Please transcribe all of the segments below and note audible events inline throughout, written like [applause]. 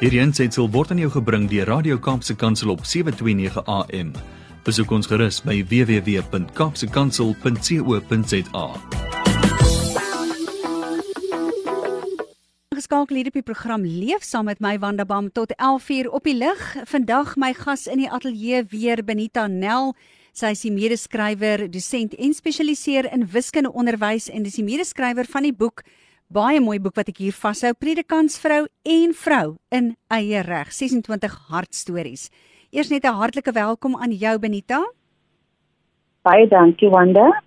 Hierdie aanseit word aan jou gebring deur Radio Kaapse Kansel op 7:29 AM. Besoek ons gerus by www.kapsekansel.co.za. Geskakel hier op die program Leef saam met my Wanda Bam tot 11:00 op die lig. Vandag my gas in die ateljee weer Benita Nel. Sy is die medeskrywer, dosent en spesialiseer in wiskunde onderwys en dis die medeskrywer van die boek baie mooi boek wat ek hier vashou, Predikantsvrou en vrou in eie reg, 26 hartstories. Eers net 'n hartlike welkom aan jou Benita. Baie dankie Wanda.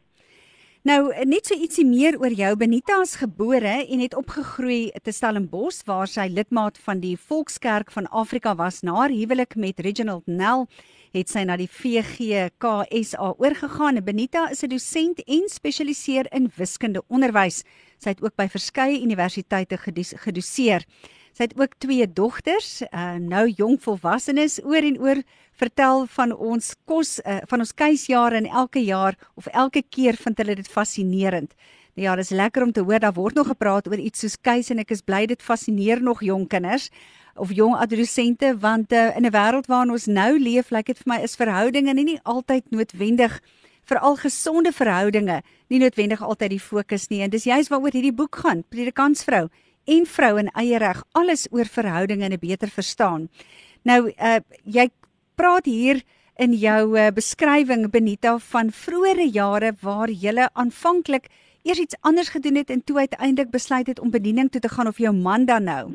Nou, net so ietsie meer oor jou. Benita is gebore en het opgegroei te Stellenbosch waar sy lidmaat van die Volkskerk van Afrika was na haar huwelik met Reginald Nel het sy na die VGKSA oorgegaan. Benita is 'n dosent en spesialiseer in wiskunde onderwys. Sy het ook by verskeie universiteite gedoseer. Sy het ook twee dogters, uh, nou jong volwassenes, oor en oor vertel van ons kos uh, van ons keisjare en elke jaar of elke keer vind hulle dit fascinerend. Nou ja, dis lekker om te hoor daar word nog gepraat oor iets soos keis en ek is bly dit fascineer nog jong kinders of jong adolessente want uh, in 'n wêreld waarin ons nou leef, lyk dit vir my is verhoudinge nie, nie altyd noodwendig veral gesonde verhoudinge nie noodwendig altyd die fokus nie en dis juist waaroor hierdie boek gaan, Predikantsvrou en vrou in eie reg, alles oor verhoudinge en 'n beter verstaan. Nou uh, jy praat hier in jou uh, beskrywing Benita van vroeëre jare waar jy aanvanklik eers iets anders gedoen het en toe uiteindelik besluit het om bediening toe te gaan of jou man dan nou.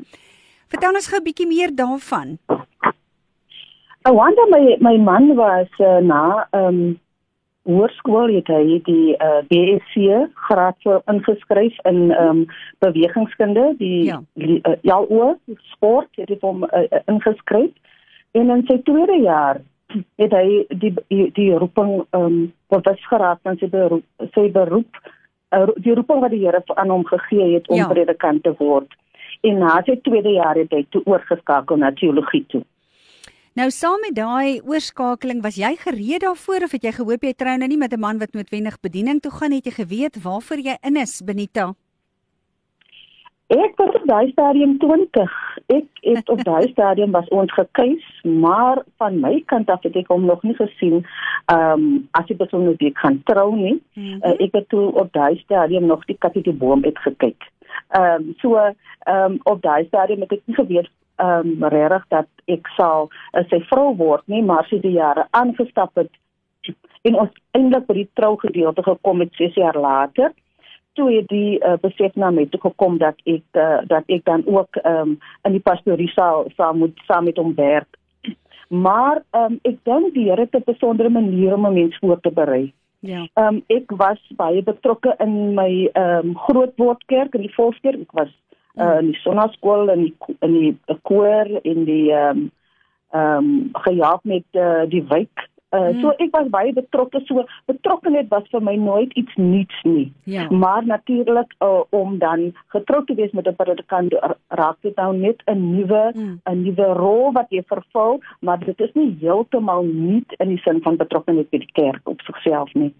Vertel ons gou 'n bietjie meer daarvan. I wonder my my man was uh, na ehm um, hoërskool het hy die uh, BSc graad vir ingeskryf in ehm um, bewegingskunde die ja uh, ja oor sport het hy hom uh, ingeskryf en in sy tweede jaar het hy die die, die roeping ehm um, bewus geraak van sy beroep sy beroep uh, die roeping wat die Here aan hom gegee het om ja. predikant te word en na sy tweede jaar het hy toe oorgeskakel na teologie toe. Nou saam met daai oorskakeling, was jy gereed daarvoor of het jy gehoop jy trou nou nie met 'n man wat noodwendig bediening toe gaan het jy geweet waarvoor jy in is, Benita? Ek was op daai stadium 20. Ek het op daai [laughs] stadium was ons gekies, maar van my kant af het ek hom nog nie gesien. Ehm um, as ek besonder wie kan trou nie. Mm -hmm. uh, ek het toe op daai stadium nog die kapitel boom het gekyk. Ehm um, so ehm um, op daai stadium het ek nie geweet ehm um, regtig dat ek sal uh, sy vrou word nie, maar sy die jare aangestap het en ons eindelik by die trougedeelte gekom het 6 jaar later toe het die uh, besef na my toe gekom dat ek uh, dat ek dan ook ehm um, in die pastorie sal sal moet saam met hom werk. Maar ehm um, ek dink die Here het 'n besondere manier om 'n mens voor te berei. Ja. Ehm um, ek was baie betrokke in my ehm um, grootwoordkerk in die volkskerk. Ek was uh, in die sonnaskool en in die koor in die ehm um, ehm um, gejaag met uh, die wijk Uh, so ek was baie betrokke so betrokkenheid was vir my nooit iets nuuts nie. Ja. Maar natuurlik uh, om dan getrou te wees met 'n predikant raak dit nou net 'n nuwe 'n mm. nuwe rol wat jy vervul, maar dit is nie heeltemal nuut in die sin van betrokkenheid by die kerk op sigself nie.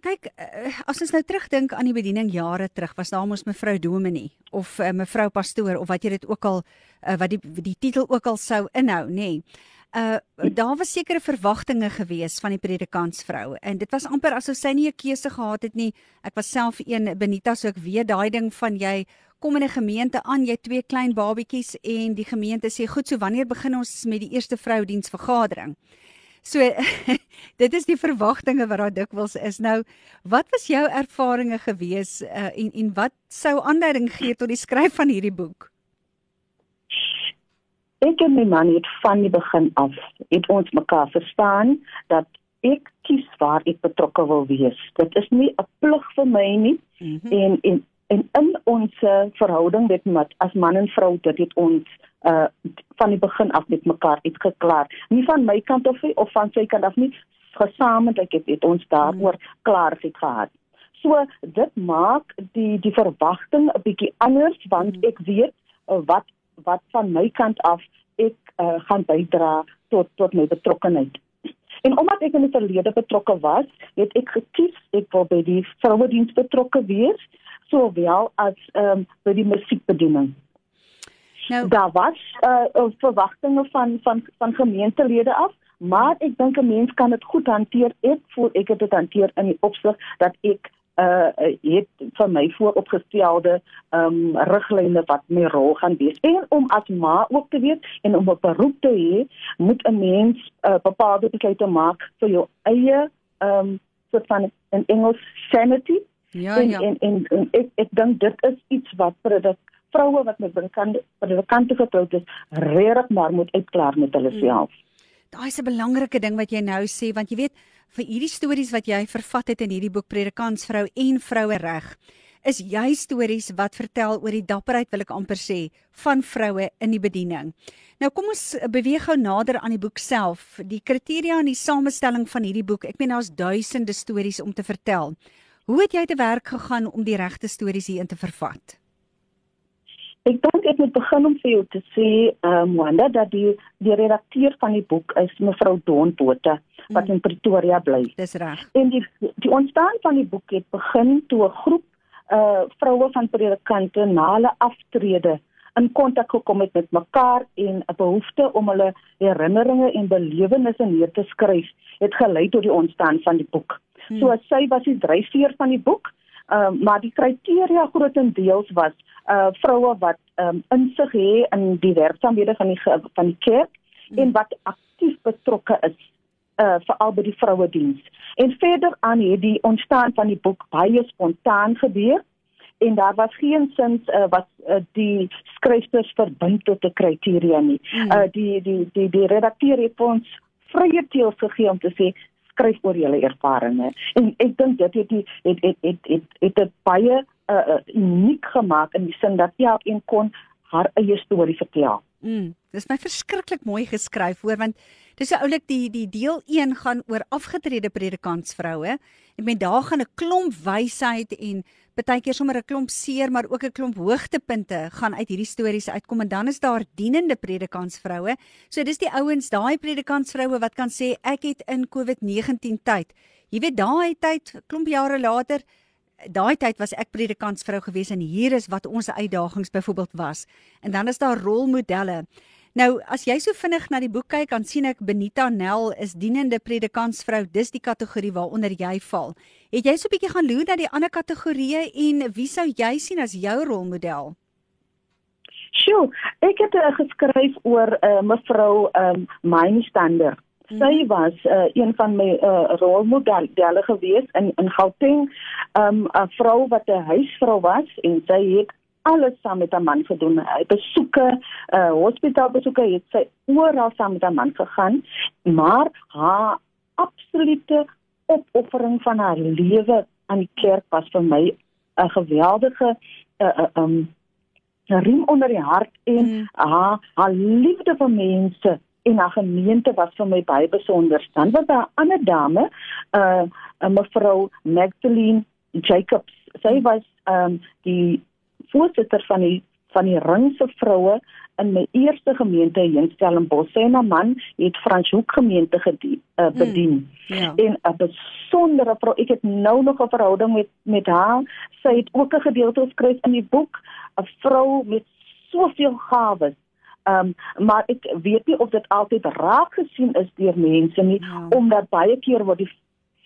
Kyk, uh, as ons nou terugdink aan die bediening jare terug, was daar mos mevrou Dominee of uh, mevrou pastoor of wat jy dit ook al uh, wat die die titel ook al sou inhou, nê. Nee uh daar was sekere verwagtinge gewees van die predikantsvrou en dit was amper asof sy nie 'n keuse gehad het nie. Ek was self een Benita so ek weet daai ding van jy kom in 'n gemeente aan, jy twee klein babietjies en die gemeente sê goed, so wanneer begin ons met die eerste vroudiensvergadering? So [laughs] dit is die verwagtinge wat daar dikwels is. Nou, wat was jou ervarings gewees uh, en en wat sou aanleiding gee tot die skryf van hierdie boek? Ek en my man het van die begin af het ons mekaar verstaan dat ek kies waar ek betrokke wil wees. Dit is nie 'n plig vir my nie mm -hmm. en en en in ons verhouding met met as man en vrou dit het ons uh van die begin af met mekaar uitgeklaar. Nie van my kant af of van sy kant af nie, gesamentlik het, het ons daaroor mm -hmm. klaar gehad. So dit maak die die verwagting 'n bietjie anders want mm ek weet uh, wat wat van my kant af ek uh, gaan bydra tot tot my betrokkeheid. En omdat ek in die verlede betrokke was, het ek gekies ek wil by die vrouediens betrokke wees, sowel as ehm um, by die musiekbediening. Nou, daar was uh, verwagtinge van van van gemeentelede af, maar ek dink 'n mens kan dit goed hanteer. Ek voel ek het dit hanteer in die opsig dat ek uh het vir my vooropgestelde um riglyne wat my rol gaan wees en om as ma ook te weet en om 'n beroep te hê moet 'n mens uh, bepaalde besluite maak vir jou eie um soort van in Engels sanity ja en, ja en en, en ek ek dink dit is iets wat vir dit vroue wat met bekende vir die bekende getroud is regtig maar moet uitklaar met hulle Mm. self. Daai is 'n belangrike ding wat jy nou sê want jy weet vir hierdie stories wat jy vervat het in hierdie boek Predikantsvrou en vroue reg is jy stories wat vertel oor die dapperheid wil ek amper sê van vroue in die bediening. Nou kom ons beweeg gou nader aan die boek self. Die kriteria en die samestelling van hierdie boek. Ek meen daar's duisende stories om te vertel. Hoe het jy te werk gegaan om die regte stories hierin te vervat? Ek dink ek moet begin om vir jou te sê, ehm um, Wanda, dat die die redakteur van die boek is mevrou Don Botha wat Mm. in Pretoria bly. Dis reg. En die die ontstaan van die boek het begin toe 'n groep uh vroue van predikante na hulle aftrede in kontak gekom het met mekaar en 'n behoefte om hulle herinneringe en belewennisse neer te skryf, het gelei tot die ontstaan van die boek. Hmm. So sy was die dryfveer van die boek. Ehm uh, maar die kriteria grootendeels was uh vroue wat ehm um, insig het in die werksamehede van die van die kerk Hmm. en wat aktief betrokke is uh veral by die vrouediens. En verder aan het die ontstaan van die boek baie spontaan gebeur en daar was geen sins uh, wat uh, die skryfsters verbind tot 'n kriteria nie. Mm. Uh die die die die redakteur het ons vrye teel gegee om te sê skryf oor julle ervarings en ek dink dit het die het het het het, het dit baie uh, uniek gemaak in die sin dat elkeen kon haar eie storie vertel. Mm, dis my verskriklik mooi geskryf hoor want dis so oulik die die deel 1 gaan oor afgetrede predikantsvroue. Ek meen daar gaan 'n klomp wysheid en partykeer sommer 'n klomp seer maar ook 'n klomp hoogtepunte gaan uit hierdie stories uitkom en dan is daar dienende predikantsvroue. So dis die ouens, daai predikantsvroue wat kan sê ek het in COVID-19 tyd. Jy weet daai tyd klomp jare later daai tyd was ek predikantsvrou gewees en hier is wat ons uitdagings byvoorbeeld was. En dan is daar rolmodelle. Nou, as jy so vinnig na die boek kyk, dan sien ek Benita Nel is dienende predikantsvrou. Dis die kategorie waaronder jy val. Het jy so 'n bietjie gaan loer na die ander kategorieë en wie sou jy sien as jou rolmodel? Sjoe, ek het uh, geskryf oor uh, mevrou um, Myne Stander. Mhm. Sy was uh, een van my uh, rolmodelle gewees in in Gauteng, um, 'n vrou wat 'n huisvrou was en sy het alles saam met haar man gedoen. Hy besoeke, uh, hospitaalbesoeke, het sy oral saam met haar man gegaan, maar haar absolute opoffering van haar lewe aan die kerk was vir my 'n geweldige uh, uh, um, 'n riem onder die hart en Mm. haar haar liefde vir mense en haar gemeente was vir my baie besonder. Dan was daar 'n ander dame, uh, uh mevrou Magdalene Jacobs. Sy was um die voorsitter van die van die ringse vroue in my eerste gemeente in Stellenbosch. Sy en haar man het Franshoek gemeente gedien, uh, bedien Ja. en 'n besondere vrou. Ek het nou nog 'n verhouding met met haar. Sy het ook 'n gedeelte geskryf in die boek, 'n vrou met soveel gawes. Ehm um, maar ek weet nie of dit altyd raak gesien is deur mense nie, Ja. omdat baie keer word die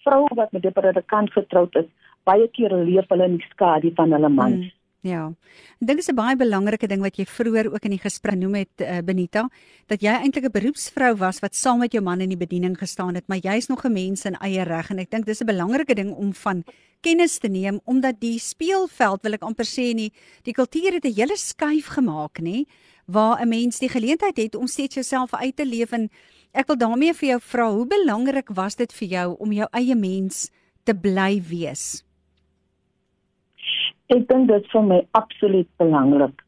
vrou wat met die predikant getroud is, baie keer leef hulle in die skadu van hulle man. Mm, ja. Ek dink dit is 'n baie belangrike ding wat jy vroeër ook in die gesprek noem het uh, Benita, dat jy eintlik 'n beroepsvrou was wat saam met jou man in die bediening gestaan het, maar jy's nog 'n mens in eie reg en ek dink dis 'n belangrike ding om van kennis te neem omdat die speelveld wil ek amper sê nie die kultuur het 'n hele skuif gemaak nê waar 'n mens die geleentheid het om steeds jouself uit te leef en ek wil daarmee vir jou vra hoe belangrik was dit vir jou om jou eie mens te bly wees Ek dink dit is vir my absoluut belangrik.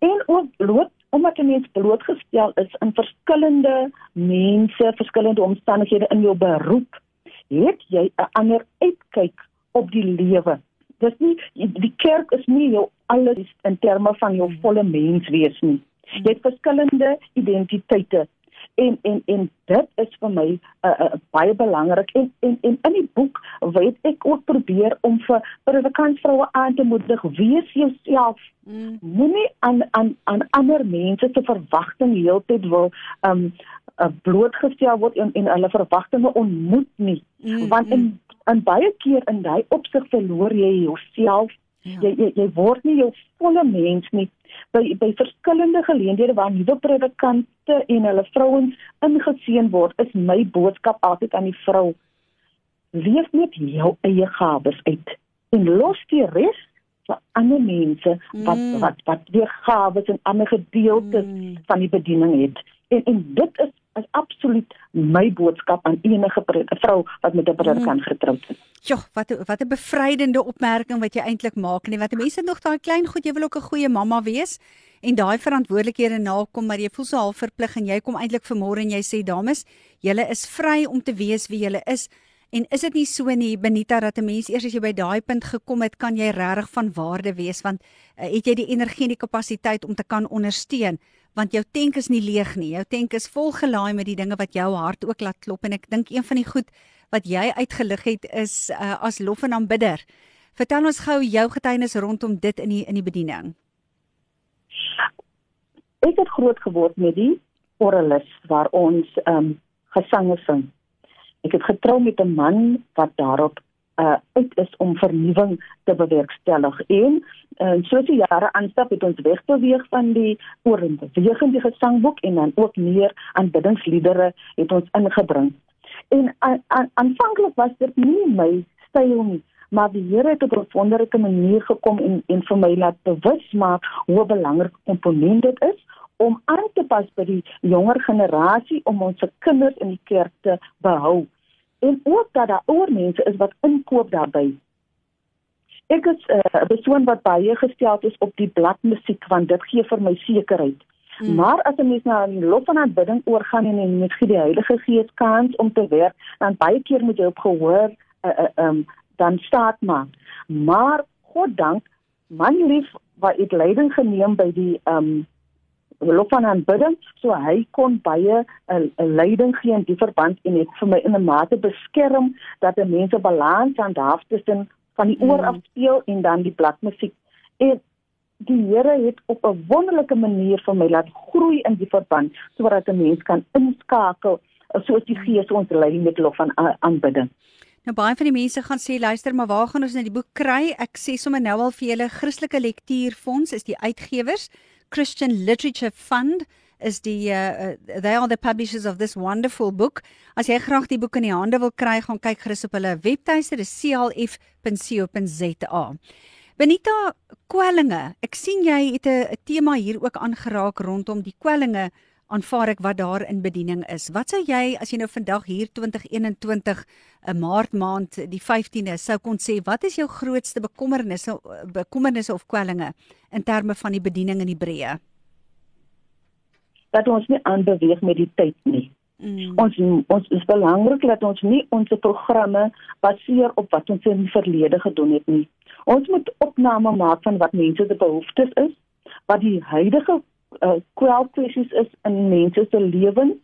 En ook bloot omdat 'n mens blootgestel is in verskillende mense, verskillende omstandighede in jou beroep, het jy 'n ander uitkyk op die lewe. Dis nie die kerk is nie jou alles in terme van jou volle mens wees nie. Jy het verskillende identiteite en en en dit is vir my 'n uh, uh, baie belangrik en, en en in die boek weet ek ook probeer om vir predikant vroue aan te moedig wees jouself mm. moenie aan aan aan ander mense se verwagtinge heeltyd wil um uh, blootgestel word en en hulle verwagtinge ontmoet nie mm. want in in baie keer in daai opsig verloor jy jouself Ja. Jy, jy jy word nie jou volle mens nie by by verskillende geleenthede waar nuwe predikante en hulle vrouens ingeseën word is my boodskap altyd aan die vrou leef net jou eie gawes uit en los die res vir ander mense wat mm. wat wat weer gawes en ander gedeeltes mm. van die bediening het en en dit is is absoluut my boodskap aan enige vrou wat met 'n predikant mm. getroud is. Ja, wat wat 'n bevrydende opmerking wat jy eintlik maak nie. Wat mense nog daai klein goed, jy wil ook 'n goeie mamma wees en daai verantwoordelikhede nakom, maar jy voel so half verplig en jy kom eintlik vanmôre en jy sê dames, julle is vry om te wees wie julle is. En is dit nie so nie Benita dat 'n mens eers as jy by daai punt gekom het, kan jy regtig van waarde wees want uh, het jy die energie en die kapasiteit om te kan ondersteun? Want jou tank is nie leeg nie. Jou tank is vol gelaai met die dinge wat jou hart ook laat klop en ek dink een van die goed wat jy uitgelig het is uh, as lof en aanbidder. Vertel ons gou jou getuienis rondom dit in die in die bediening. Ek het groot geword met die oralis waar ons ehm um, gesange sing. Ek het getrou met 'n man wat daarop uh uit is om vernuwing te bewerkstellig en uh, soos die jare aanstap het ons wegbeweeg van die oorbewegende gesangboek en dan ook meer aanbiddingsliedere het ons ingebring. En aanvanklik was dit nie my styl nie, maar die Here het op 'n wonderlike manier gekom en en vir my laat bewus maak hoe belangrik komponent dit is om aan te pas by die jonger generasie om ons kinders in die kerk te behou en ook dat daar oor mense is wat inkoop daarbey. Ek is eh, 'n uh, persoon wat baie gestel is op die bladmusiek want dit gee vir my sekerheid. Hmm. Maar as 'n mens na die lof van aanbidding oorgaan en en met die Heilige Gees kans om te werk, dan baie keer moet jy op gehoor uh, uh, um, dan staat maar. Maar God dank, man lief wat het leiding geneem by die um loop van aanbidding so hy kon baie 'n uh, uh, leiding gee in die verband en het vir my in 'n mate beskerm dat 'n mens 'n balans aan daaf tussen van die oor mm. af speel en dan die bladmusiek en die Here het op 'n wonderlike manier vir my laat groei in die verband sodat 'n mens kan inskakel soos die Gees ons lei met lof van aanbidding Nou baie van die mense gaan sê luister maar waar gaan ons nou die boek kry? Ek sê sommer nou al vir julle Christelike Lektuurfonds is die uitgewers. Christian Literature Fund is die uh, they are the publishers of this wonderful book. As jy graag die boek in die hande wil kry, gaan kyk gerus op hulle webtuiste, dis clf.co.za. Benita kwellinge. Ek sien jy het 'n tema hier ook aangeraak rondom die kwellinge aanvaar ek wat daar in bediening is. Wat sou jy as jy nou vandag hier 2021 'n eh, Maart maand die 15de sou kon sê wat is jou grootste bekommernisse bekommernisse of kwellinge in terme van die bediening in die breë? Dat ons nie aanbeweeg met die tyd nie. Mm. Ons ons is belangrik dat ons nie ons programme baseer op wat ons in die verlede gedoen het nie. Ons moet opname maak van wat mense se behoeftes is, wat die huidige uh, kwelkwessies is in mense se lewens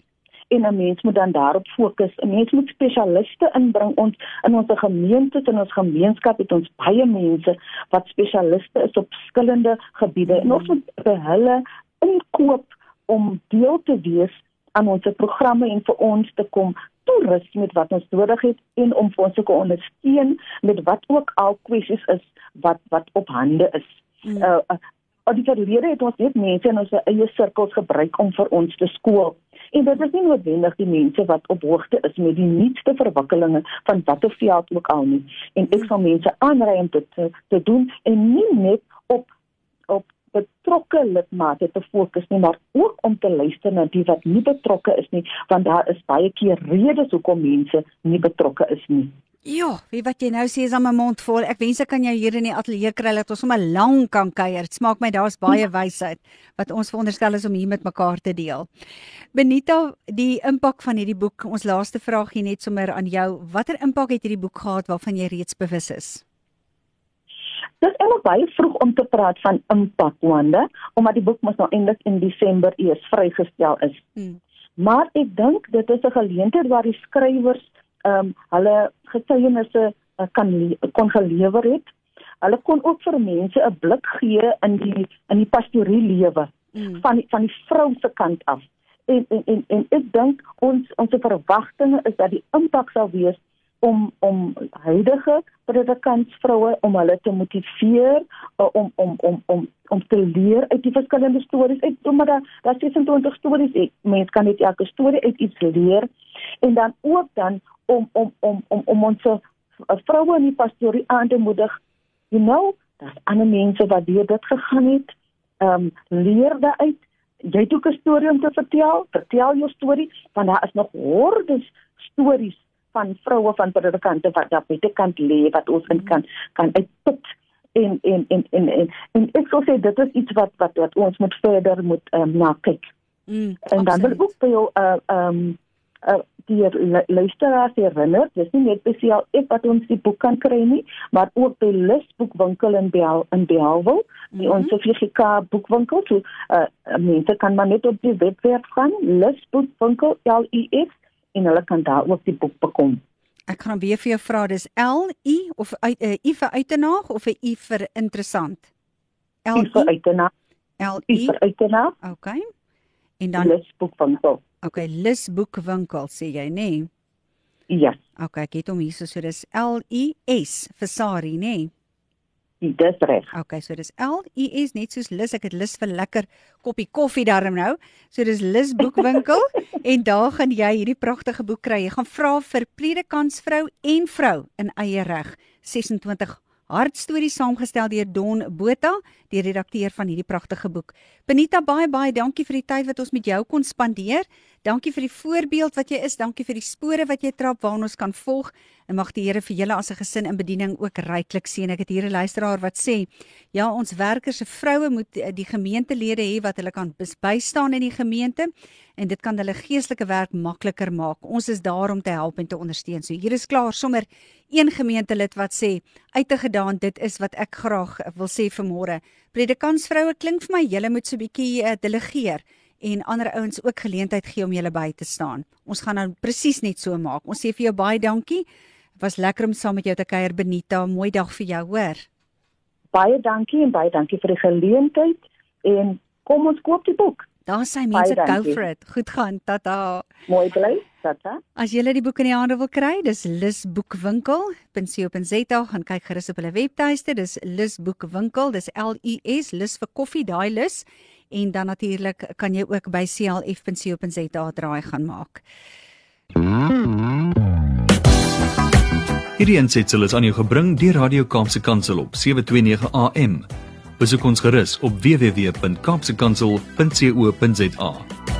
en 'n mens moet dan daarop fokus. 'n Mens moet spesialiste inbring ons in ons gemeente en ons gemeenskap het ons baie mense wat spesialiste is op verskillende gebiede en ons moet by hulle inkoop om deel te wees aan ons programme en vir ons te kom toerus met wat ons nodig het en om vir ons te ondersteun met wat ook al kwessies is wat wat op hande is. Mm. Uh, Op die verlede het ons net mense in ons eie sirkels gebruik om vir ons te skool. En dit is nie noodwendig die mense wat op hoogte is met die nuutste verwikkelinge van watter veld ook al nie. En ek sal mense aanraai om dit te, te doen en nie net op op betrokke lidmate te fokus nie, maar ook om te luister na die wat nie betrokke is nie, want daar is baie keer redes hoekom mense nie betrokke is nie. Ja, wie wat jy nou sê is aan my mond vol. Ek wens ek kan jou hier in die ateljee kry dat ons sommer lank kan kuier. Dit smaak my daar's baie ja. wysheid wat ons veronderstel is om hier met mekaar te deel. Benita, die impak van hierdie boek. Ons laaste vraagie net sommer aan jou. Watter impak het hierdie boek gehad waarvan jy reeds bewus is? Dit is nog baie vroeg om te praat van impak, Wanda, omdat die boek mos nou eintlik in Desember eers vrygestel is. Hmm. Maar ek dink dit is 'n geleentheid waar die skrywers ehm um, hulle getuienisse uh, kan kon gelewer het. Hulle kon ook vir mense 'n blik gee in die in die pastorie lewe mm. van die, van die vrou se kant af. En en en, en ek dink ons ons verwagtinge is dat die impak sal wees om om huidige predikantsvroue om hulle te motiveer uh, om om om om om te leer uit die verskillende stories uit omdat daar daar 26 stories ek mens kan net elke storie uit iets leer en dan ook dan om om om om om ons uh, vroue in die pastorie aan te moedig. You know daar's ander mense wat deur dit gegaan het. Ehm um, leer daaruit jy het ook 'n storie om te vertel. Vertel jou storie want daar is nog hordes stories van vroue van predikante wat daar buite kan lê wat ons in kan kan uitput. En en en en en, en ek sou sê dit is iets wat wat, wat ons moet verder moet um, na kyk. Mm, en dan wil ek ook vir jou uh um uh die luisteraars herinner, dis nie net spesiaal ek wat ons die boek kan kry nie, maar ook by Lusboekwinkel in Bel in Belwel, die mm -hmm. ons FGK boekwinkel, so uh mense kan maar net op die webwerf gaan, Lusboekwinkel L I S en hulle kan daar ook die boek bekom. Ek gaan weer vir jou vra, dis L I of uh, I vir uitenaag of 'n I vir interessant? L I vir uitenaag. L I vir uitenaag. Okay. En dan Lisboekwinkel. Okay, Lisboekwinkel sê jy, nê? Nee? Ja. Okay, ek het hom hier so, so dis L I S vir Sari, nê? Nee? Dis reg. Okay, so dis L U S net soos lus. Ek het lus vir lekker koppie koffie daarom nou. So dis Lus Boekwinkel [laughs] en daar gaan jy hierdie pragtige boek kry. Jy gaan vra vir Predikansvrou en vrou in eie reg 26 hartstories saamgestel deur Don Botha, die redakteur van hierdie pragtige boek. Benita, baie baie dankie vir die tyd wat ons met jou kon spandeer. Dankie vir die voorbeeld wat jy is, dankie vir die spore wat jy trap waarna ons kan volg. En mag die Here vir julle as 'n gesin in bediening ook ryklik seën. Ek het hier 'n luisteraar wat sê, ja, ons werkers se vroue moet die gemeentelede hê wat hulle kan bystaan in die gemeente en dit kan hulle geestelike werk makliker maak. Ons is daar om te help en te ondersteun. So hier is klaar sommer een gemeentelid wat sê uitgedaan dit is wat ek graag wil sê vanmôre. Predikansvroue klink vir my julle moet so 'n bietjie uh, delegeer en ander ouens ook geleentheid gee om julle by te staan. Ons gaan nou presies net so maak. Ons sê vir jou baie dankie. Was lekker om saam met jou te kuier Benita. Mooi dag vir jou, hoor. Baie dankie en baie dankie vir die geleentheid en kom ons koop die boek. Daar sê mense go for it. Goed gaan. Tata. Mooi bly. Tata. As jy die boek in die hande wil kry, dis Lus Boekwinkel.co.za. Gaan kyk gerus op hulle webtuiste. Dis Lus Boekwinkel. Dis L U S Lus vir koffie, daai Lus. En dan natuurlik kan jy ook by clf.co.za draai gaan maak. Hierdie ensitsel is aan jou gebring deur Radio Kaapse Kansel op 729 AM. Besoek ons gerus op www.kaapsekansel.co.za.